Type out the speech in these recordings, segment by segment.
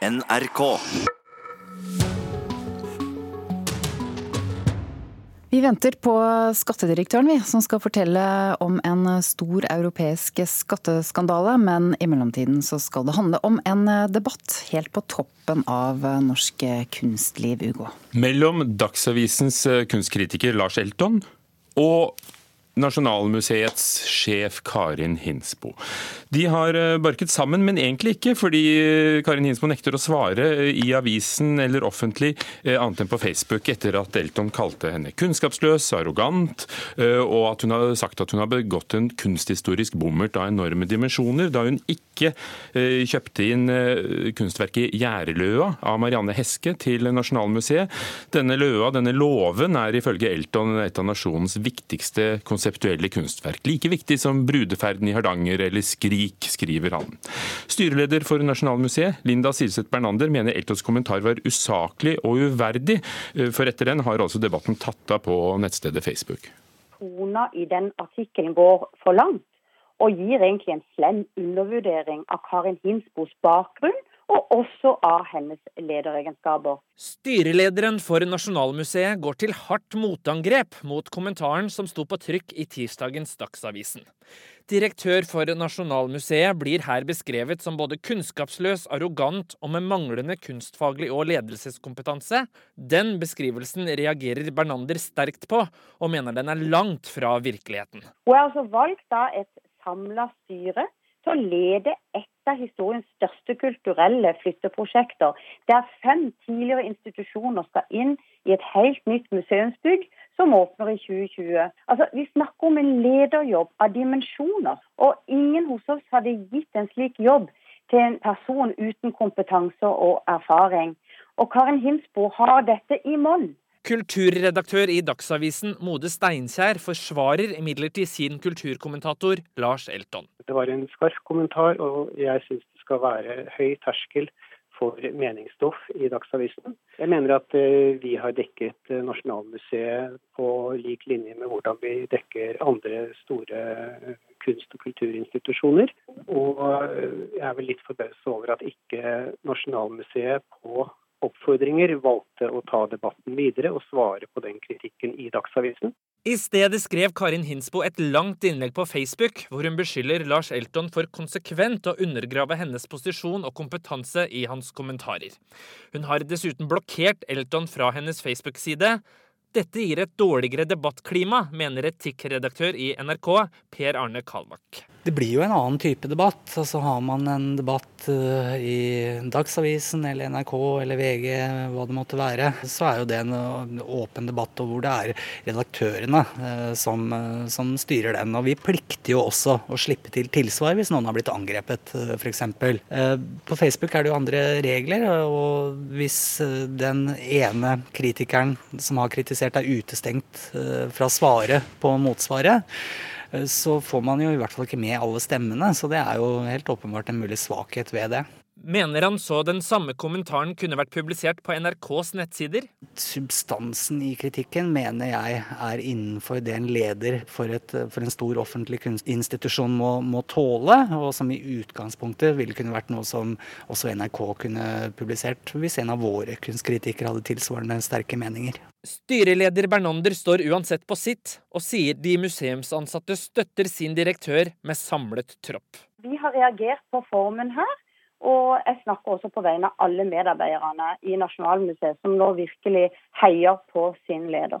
NRK. Vi venter på skattedirektøren, vi, som skal fortelle om en stor europeisk skatteskandale. Men i mellomtiden så skal det handle om en debatt helt på toppen av norsk kunstliv, Ugo. Mellom Dagsavisens kunstkritiker Lars Elton og Nasjonalmuseets sjef Karin Hinsbo. De har eh, barket sammen, men egentlig ikke, fordi eh, Karin Hinsbo nekter å svare eh, i avisen eller offentlig, annet enn på Facebook, etter at Elton kalte henne kunnskapsløs, arrogant, og at hun har sagt at hun har begått en kunsthistorisk bommert av enorme dimensjoner, da hun ikke kjøpte inn kunstverket 'Gjærløa' av Marianne Heske til Nasjonalmuseet. Denne løa, denne låven, er ifølge Elton et av nasjonens viktigste konseptuelle kunstverk. Like viktig som 'Brudeferden i Hardanger' eller 'Skrik', skriver han. Styreleder for Nasjonalmuseet, Linda Silseth Bernander, mener Eltons kommentar var usaklig og uverdig, eh, for etter den har altså debatten tatt av på nettstedet Facebook. Tona i den artikkelen går for langt, og gir egentlig en slem undervurdering av Karin Hinsbos bakgrunn og også av hennes lederegenskaper. Styrelederen for Nasjonalmuseet går til hardt motangrep mot kommentaren som sto på trykk i tirsdagens Dagsavisen. Direktør for Nasjonalmuseet blir her beskrevet som både kunnskapsløs, arrogant og med manglende kunstfaglig og ledelseskompetanse. Den beskrivelsen reagerer Bernander sterkt på, og mener den er langt fra virkeligheten. Hun er altså valgt av et samla styre til å lede et av historiens største kulturelle flytteprosjekter, der fem tidligere institusjoner skal inn i et helt nytt museumsbygg som åpner i 2020. Altså, Vi snakker om en lederjobb av dimensjoner. Og ingen hos oss hadde gitt en slik jobb til en person uten kompetanse og erfaring. Og Karin Hinsbo har dette i monn. Kulturredaktør i Dagsavisen Mode Steinkjer forsvarer imidlertid sin kulturkommentator Lars Elton. Det var en skarp kommentar, og jeg syns det skal være høy terskel for meningsstoff i Dagsavisen. Jeg mener at eh, vi har dekket eh, Nasjonalmuseet på lik linje med hvordan vi dekker andre store eh, kunst- og kulturinstitusjoner. Og jeg er vel litt forbauset over at ikke Nasjonalmuseet på oppfordringer valgte å ta debatten videre og svare på den kritikken i Dagsavisen. I stedet skrev Karin Hinsbo et langt innlegg på Facebook, hvor hun beskylder Lars Elton for konsekvent å undergrave hennes posisjon og kompetanse i hans kommentarer. Hun har dessuten blokkert Elton fra hennes Facebook-side. Dette gir et dårligere debattklima, mener etikkredaktør i NRK, Per Arne Kalbakk. Det blir jo en annen type debatt. Altså Har man en debatt uh, i Dagsavisen eller NRK eller VG, hva det måtte være, så er jo det en, en åpen debatt hvor det er redaktørene uh, som, som, styrer den. Og vi plikter jo også å slippe til tilsvar hvis noen har blitt angrepet, f.eks. På Facebook er det jo andre regler, og hvis den ene kritikeren som har kritisert, er utestengt fra svaret på motsvaret, Eh, så får man jo i hvert fall ikke med alle stemmene. Så det er jo helt åpenbart en mulig svakhet ved det. Mener han så den samme kommentaren kunne vært publisert på NRKs nettsider? Substansen i kritikken mener jeg er innenfor det en leder for, et, for en stor offentlig kunstinstitusjon må, må, tåle, og som i utgangspunktet ville kunne vært noe som også NRK kunne publisert hvis en av våre kunstkritikere hadde tilsvarende sterke meninger. Styreleder Bernander står uansett på sitt, og sier de museumsansatte støtter sin direktør med samlet tropp. Vi har reagert på formen her. Og jeg snakker også på vegne av alle medarbeiderne i Nasjonalmuseet, som nå virkelig heier på sin leder.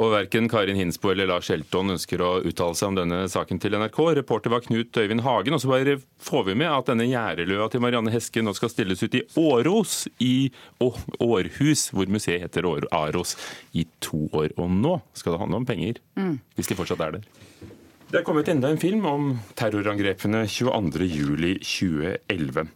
Og Verken Karin Hinsbo eller Lars Elton ønsker å uttale seg om denne saken til NRK. Reporter var Knut Øyvind Hagen. Og så bare får vi med at denne gjerdeløa til Marianne Heske nå skal stilles ut i Åros i Århus, hvor museet heter Aros, i to år. Og nå skal det handle om penger, mm. hvis de fortsatt er der. Det er kommet enda en film om terrorangrepene 22.07.2011.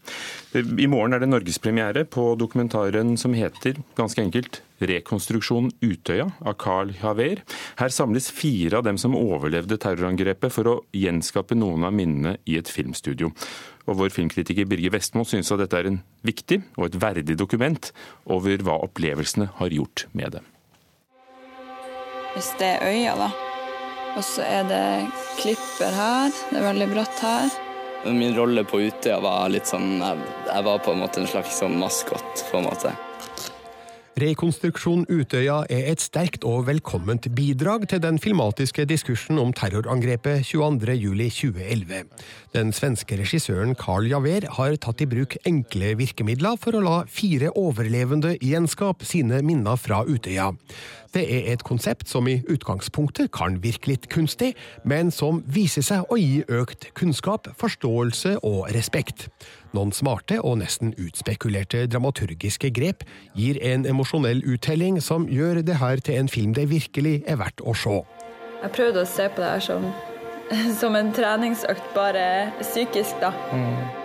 I morgen er det norgespremiere på dokumentaren som heter ganske enkelt 'Rekonstruksjon Utøya' av Carl Haver. Her samles fire av dem som overlevde terrorangrepet for å gjenskape noen av minnene i et filmstudio. Og Vår filmkritiker Birger Vestmo syns at dette er en viktig og et verdig dokument over hva opplevelsene har gjort med det. Hvis det er øya, da og så er det klipper her. Det er veldig bratt her. Min rolle på Utøya var litt sånn Jeg, jeg var på en måte en slags sånn maskot, på en måte. Rekonstruksjon Utøya er et sterkt og velkomment bidrag til den filmatiske diskursen om terrorangrepet 22.07.2011. Den svenske regissøren Carl Javer har tatt i bruk enkle virkemidler for å la fire overlevende gjenskape sine minner fra Utøya. Det er et konsept som i utgangspunktet kan virke litt kunstig, men som viser seg å gi økt kunnskap, forståelse og respekt. Noen smarte og nesten utspekulerte dramaturgiske grep gir en emosjonell uttelling som gjør det her til en film det virkelig er verdt å se. Jeg prøvde å se på det her som, som en treningsøkt, bare psykisk, da. Mm.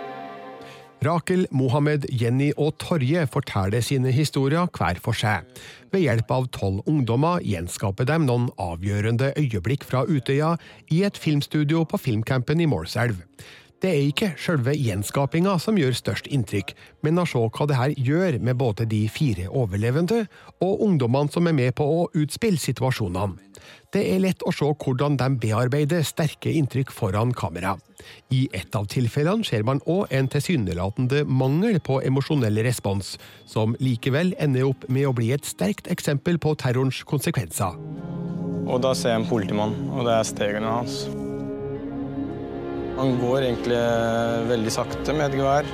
Rakel, Mohammed, Jenny og Torje forteller sine historier hver for seg. Ved hjelp av tolv ungdommer gjenskaper de noen avgjørende øyeblikk fra Utøya i et filmstudio på filmcampen i Målselv. Det er ikke selve gjenskapinga som gjør størst inntrykk, men å se hva det her gjør med både de fire overlevende og ungdommene som er med på å utspille situasjonene. Det er lett å se hvordan de bearbeider sterke inntrykk foran kamera. I ett av tilfellene ser man òg en tilsynelatende mangel på emosjonell respons, som likevel ender opp med å bli et sterkt eksempel på terrorens konsekvenser. Og da ser jeg en politimann, og det er stegene hans. Han går egentlig veldig sakte med et gevær.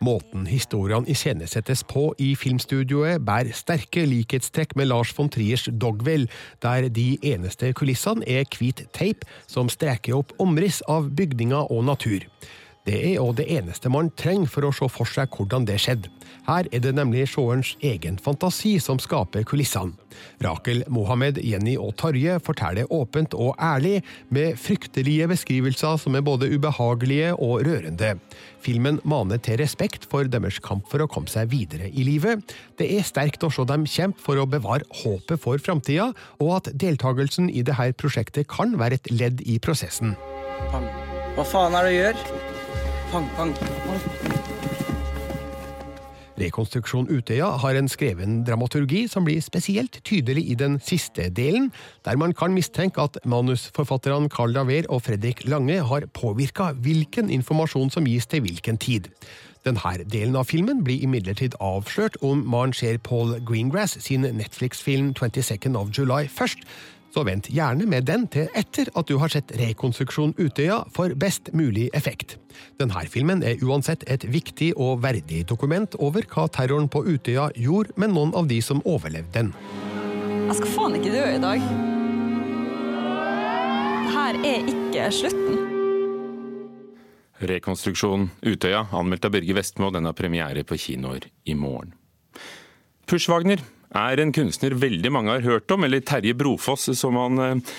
Måten historiene iscenesettes på i filmstudioet, bærer sterke likhetstrekk med Lars von Triers Dogville, der de eneste kulissene er hvit teip som streker opp omriss av bygninger og natur. Det er òg det eneste man trenger for å se for seg hvordan det skjedde. Her er det nemlig seerens egen fantasi som skaper kulissene. Rakel, Mohammed, Jenny og Tarje forteller åpent og ærlig, med fryktelige beskrivelser som er både ubehagelige og rørende. Filmen maner til respekt for deres kamp for å komme seg videre i livet. Det er sterkt å se dem kjempe for å bevare håpet for framtida, og at deltakelsen i dette prosjektet kan være et ledd i prosessen. Hva faen er det du gjør? Pang, pang. Rekonstruksjon Utøya har en skreven dramaturgi som blir spesielt tydelig i den siste delen, der man kan mistenke at manusforfatterne Carl Daver og Fredrik Lange har påvirka hvilken informasjon som gis til hvilken tid. Denne delen av filmen blir imidlertid avslørt om man ser Paul Greengrass sin Netflix-film 22nd of July først, så vent gjerne med den til etter at du har sett Rekonstruksjon Utøya for best mulig effekt. Denne filmen er uansett et viktig og verdig dokument over hva terroren på Utøya gjorde med noen av de som overlevde den. Jeg skal faen ikke dø i dag. Dette er ikke slutten. Rekonstruksjon Utøya, anmeldt av Børge Vestmo, den har premiere på kinoer i morgen. Pushwagner er en kunstner veldig mange har hørt om, eller Terje Brofoss som han eh,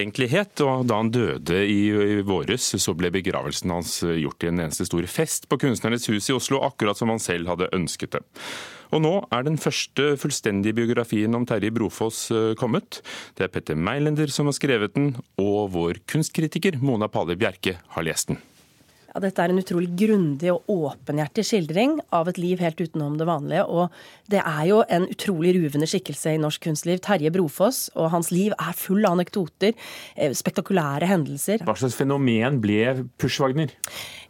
egentlig het. og Da han døde i, i våres, så ble begravelsen hans gjort i en eneste stor fest på Kunstnernes hus i Oslo, akkurat som han selv hadde ønsket det. Og nå er den første fullstendige biografien om Terje Brofoss eh, kommet. Det er Petter Meilender som har skrevet den, og vår kunstkritiker Mona Pale Bjerke har lest den. Ja, dette er en utrolig grundig og åpenhjertig skildring av et liv helt utenom det vanlige. Og det er jo en utrolig ruvende skikkelse i norsk kunstliv. Terje Brofoss og hans liv er full av anekdoter, eh, spektakulære hendelser. Hva slags fenomen ble Pushwagner?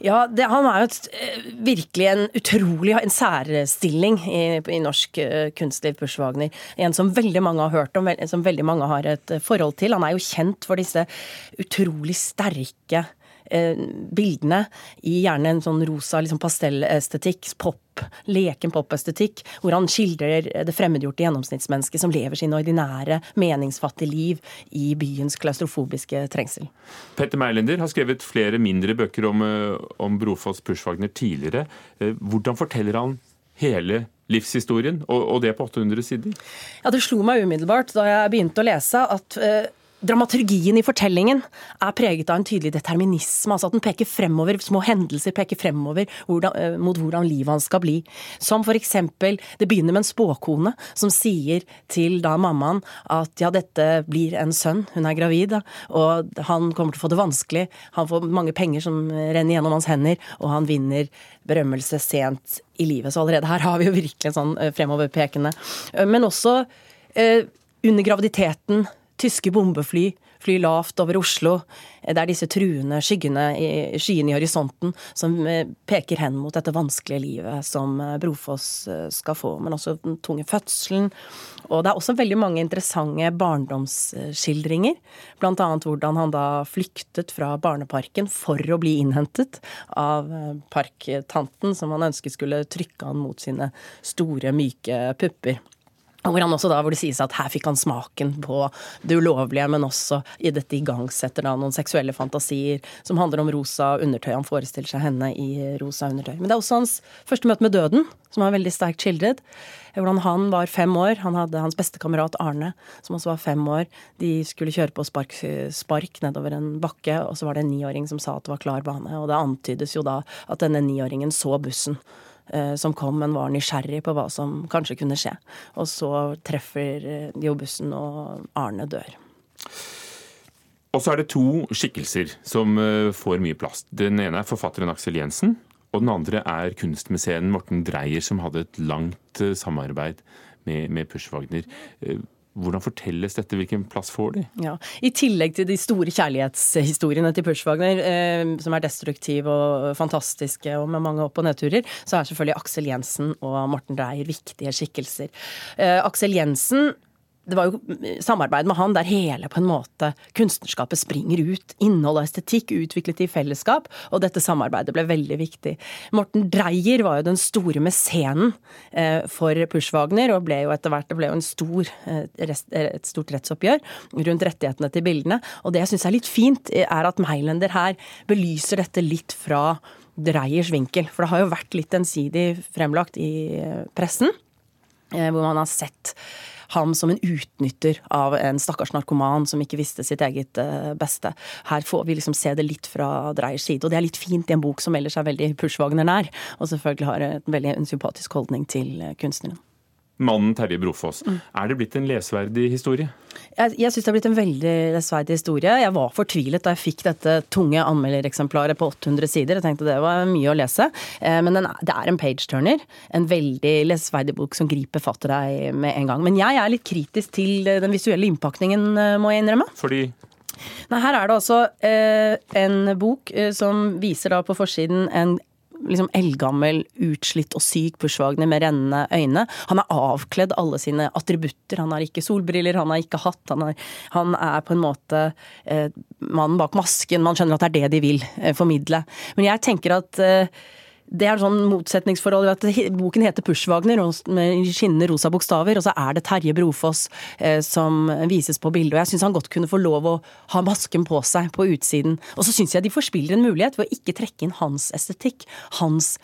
Ja, det, Han er jo et, eh, virkelig en utrolig en særstilling i, i norsk uh, kunstliv, Pushwagner. En som veldig mange har hørt om, som veldig mange har et forhold til. Han er jo kjent for disse utrolig sterke Eh, bildene i gjerne en sånn rosa liksom pastellestetikk, pop, leken popestetikk, hvor han skildrer det fremmedgjorte gjennomsnittsmennesket som lever sine ordinære, meningsfattige liv i byens klaustrofobiske trengsel. Petter Meilender har skrevet flere mindre bøker om, eh, om Brofoss Pushwagner tidligere. Eh, hvordan forteller han hele livshistorien, og, det på 800 sider? Ja, Det slo meg umiddelbart da jeg begynte å lese at Dramaturgien i fortellingen er preget av en tydelig determinisme. altså At den peker fremover, små hendelser peker fremover hvordan, uh, mot hvordan livet hans skal bli. Som eksempel, det begynner med en spåkone som sier til da mammaen at ja, dette blir en sønn, hun er gravid, og han kommer til å få det vanskelig. Han får mange penger som renner gjennom hans hender, og han vinner berømmelse sent i livet. Så allerede her har vi jo virkelig en sånn uh, fremoverpekende. Uh, men også under graviditeten tyske bombefly, fly lavt over Oslo. Det er disse truende skyggene skyene i horisonten som peker hen mot dette vanskelige livet som Brofoss skal få, men også den tunge fødselen. Og det er også veldig mange interessante barndomsskildringer. Annet hvordan han da flyktet fra barneparken for å bli innhentet av parktanten, som han ønsket skulle trykke han mot sine store, myke pupper. Hvor, han også da, hvor det sies at her fikk han smaken på det ulovlige, men også i dette igangsetter da noen seksuelle fantasier som handler om rosa undertøy. Han forestiller seg henne i rosa undertøy. Men det er også hans første møte med døden, som er veldig sterkt skildret. Hvordan han var fem år. Han hadde hans beste kamerat Arne, som også var fem år. De skulle kjøre på spark, spark nedover en bakke, og så var det en niåring som sa at det var klar bane. Og det antydes jo da at denne niåringen så bussen. Eh, som kom, men var nysgjerrig på hva som kanskje kunne skje. Og så treffer eh, jo bussen, og Arne dør. Og så er det to skikkelser som eh, får mye plass. Den ene er forfatteren Aksel Jensen. Og den andre er kunstmuseen Morten Dreyer, som hadde et langt samarbeid med, med Pushwagner. Hvordan fortelles dette, hvilken plass får de? Ja, I tillegg til de store kjærlighetshistoriene til Pushwagner, eh, som er destruktive og fantastiske og med mange opp- og nedturer, så er selvfølgelig Aksel Jensen og Morten Dreyer viktige skikkelser. Eh, Aksel Jensen det var jo samarbeid med han der hele på en måte kunstnerskapet springer ut. Innhold og estetikk utviklet i fellesskap, og dette samarbeidet ble veldig viktig. Morten Dreyer var jo den store mesenen eh, for Pushwagner, og ble jo etter hvert det ble jo en stor, eh, et stort rettsoppgjør rundt rettighetene til bildene. Og det jeg syns er litt fint, er at Meilender her belyser dette litt fra Dreyers vinkel. For det har jo vært litt ensidig fremlagt i eh, pressen, hvor man har sett ham som en utnytter av en stakkars narkoman som ikke visste sitt eget eh, beste. Her får vi liksom se det litt fra Dreiers side, og det er litt fint i en bok som ellers er veldig Pushwagner nær, og selvfølgelig har en veldig sympatisk holdning til eh, kunstneren mannen Terje Brofoss. Mm. Er det blitt en lesverdig historie? Jeg, jeg syns det har blitt en veldig lesverdig historie. Jeg var fortvilet da jeg fikk dette tunge anmeldereksemplaret på 800 sider. Jeg tenkte det var mye å lese. Eh, men den, det er en page-turner. En veldig lesverdig bok som griper fatt i deg med en gang. Men jeg er litt kritisk til den visuelle innpakningen, eh, må jeg innrømme. Fordi? Nei, her er det altså eh, en bok eh, som viser da på forsiden en liksom eldgammel, utslitt og syk Pushwagner med rennende øyne. Han er avkledd alle sine attributter. Han har ikke solbriller, han har ikke hatt. Han er, han er på en måte eh, mannen bak masken. Man skjønner at det er det de vil eh, formidle. Men jeg tenker at eh, det er sånn motsetningsforhold boken heter Pushwagner med skinnende rosa bokstaver, og så er det Terje Brofoss eh, som vises på bildet. Og jeg syns han godt kunne få lov å ha masken på seg på utsiden. Og så syns jeg de forspiller en mulighet ved å ikke trekke inn hans estetikk, hans,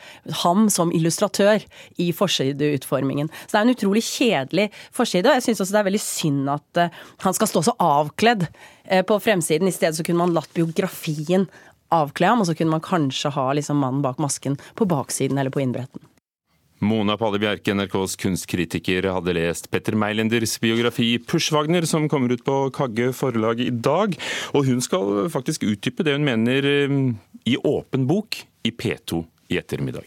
ham som illustratør, i forsideutformingen. Så det er en utrolig kjedelig forside, og jeg syns også det er veldig synd at eh, han skal stå så avkledd eh, på fremsiden. I stedet så kunne man latt biografien avkle ham, og så kunne man kanskje ha liksom mannen bak masken på baksiden eller på innbretten. Mona Palle Bjerke, NRKs kunstkritiker, hadde lest Petter Meilenders biografi 'Pushwagner', som kommer ut på Kagge forlag i dag. Og hun skal faktisk utdype det hun mener eh, i åpen bok i P2 i ettermiddag.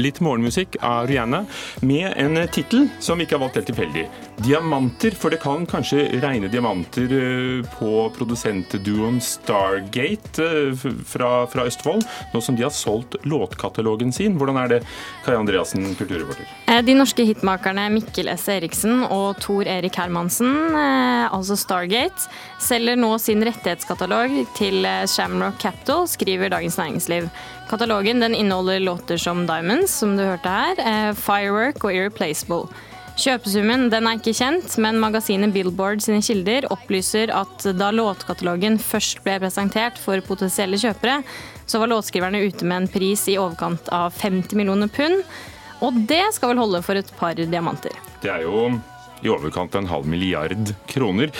Litt morgenmusikk av Rihanna med en tittel som ikke har valgt helt tilfeldig. 'Diamanter', for det kan kanskje regne diamanter eh, på produsentduoen Stargate eh, fra, fra, Østfold, nå som de har solgt låtkatalogen sin. Hvordan er det, Kai Andreassen, kulturreporter? Eh, de norske hitmakerne Mikkel S. Eriksen og Tor Erik Hermansen, altså Stargate, selger nå sin rettighetskatalog til Shamrock Capital, skriver Dagens Næringsliv. Katalogen inneholder låter som Diamonds, som du hørte her, Firework og Irreplaceable. Kjøpesummen den er ikke kjent, men magasinet Billboard sine kilder opplyser at da låtkatalogen først ble presentert for potensielle kjøpere, så var låtskriverne ute med en pris i overkant av 50 millioner pund. Og det skal vel holde for et par diamanter. Det er jo i overkant av en halv milliard kroner.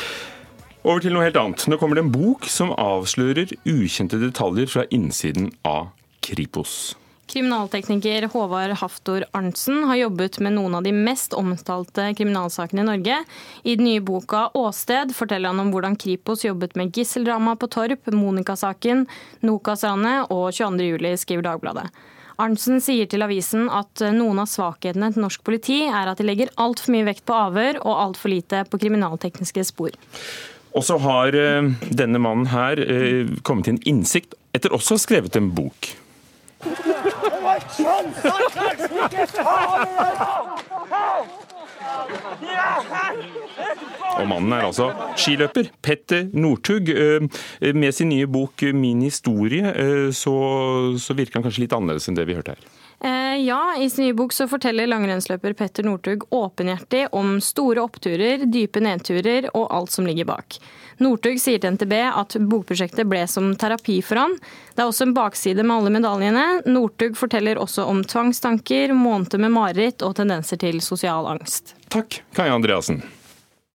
Over til noe helt annet. Nå kommer det en bok som avslører ukjente detaljer fra innsiden av Kripos. Kriminaltekniker Håvard Haftor Arntzen har jobbet med noen av de mest omtalte kriminalsakene i Norge. I den nye boka 'Åsted' forteller han om hvordan Kripos jobbet med gisseldrama på Torp, Monica-saken, Nokas-ranet og 22.07, skriver Dagbladet. Arntzen sier til avisen at noen av svakhetene til norsk politi er at de legger altfor mye vekt på avhør og altfor lite på kriminaltekniske spor. Og så har eh, denne mannen her eh, kommet til en innsikt etter også å ha skrevet en bok. Og mannen er altså skiløper Petter Northug. Eh, med sin nye bok 'Min historie' eh, så, så virker han kanskje litt annerledes enn det vi hørte her. Eh, ja, i sin nye bok så forteller langrennsløper Petter Northug åpenhjertig om store oppturer, dype nedturer og alt som ligger bak. Northug sier til NTB at bokprosjektet ble som terapi for han. Det er også en bakside med alle medaljene. Northug forteller også om tvangstanker, måneder med mareritt og tendenser til sosial angst. Takk, Kaja Andreassen.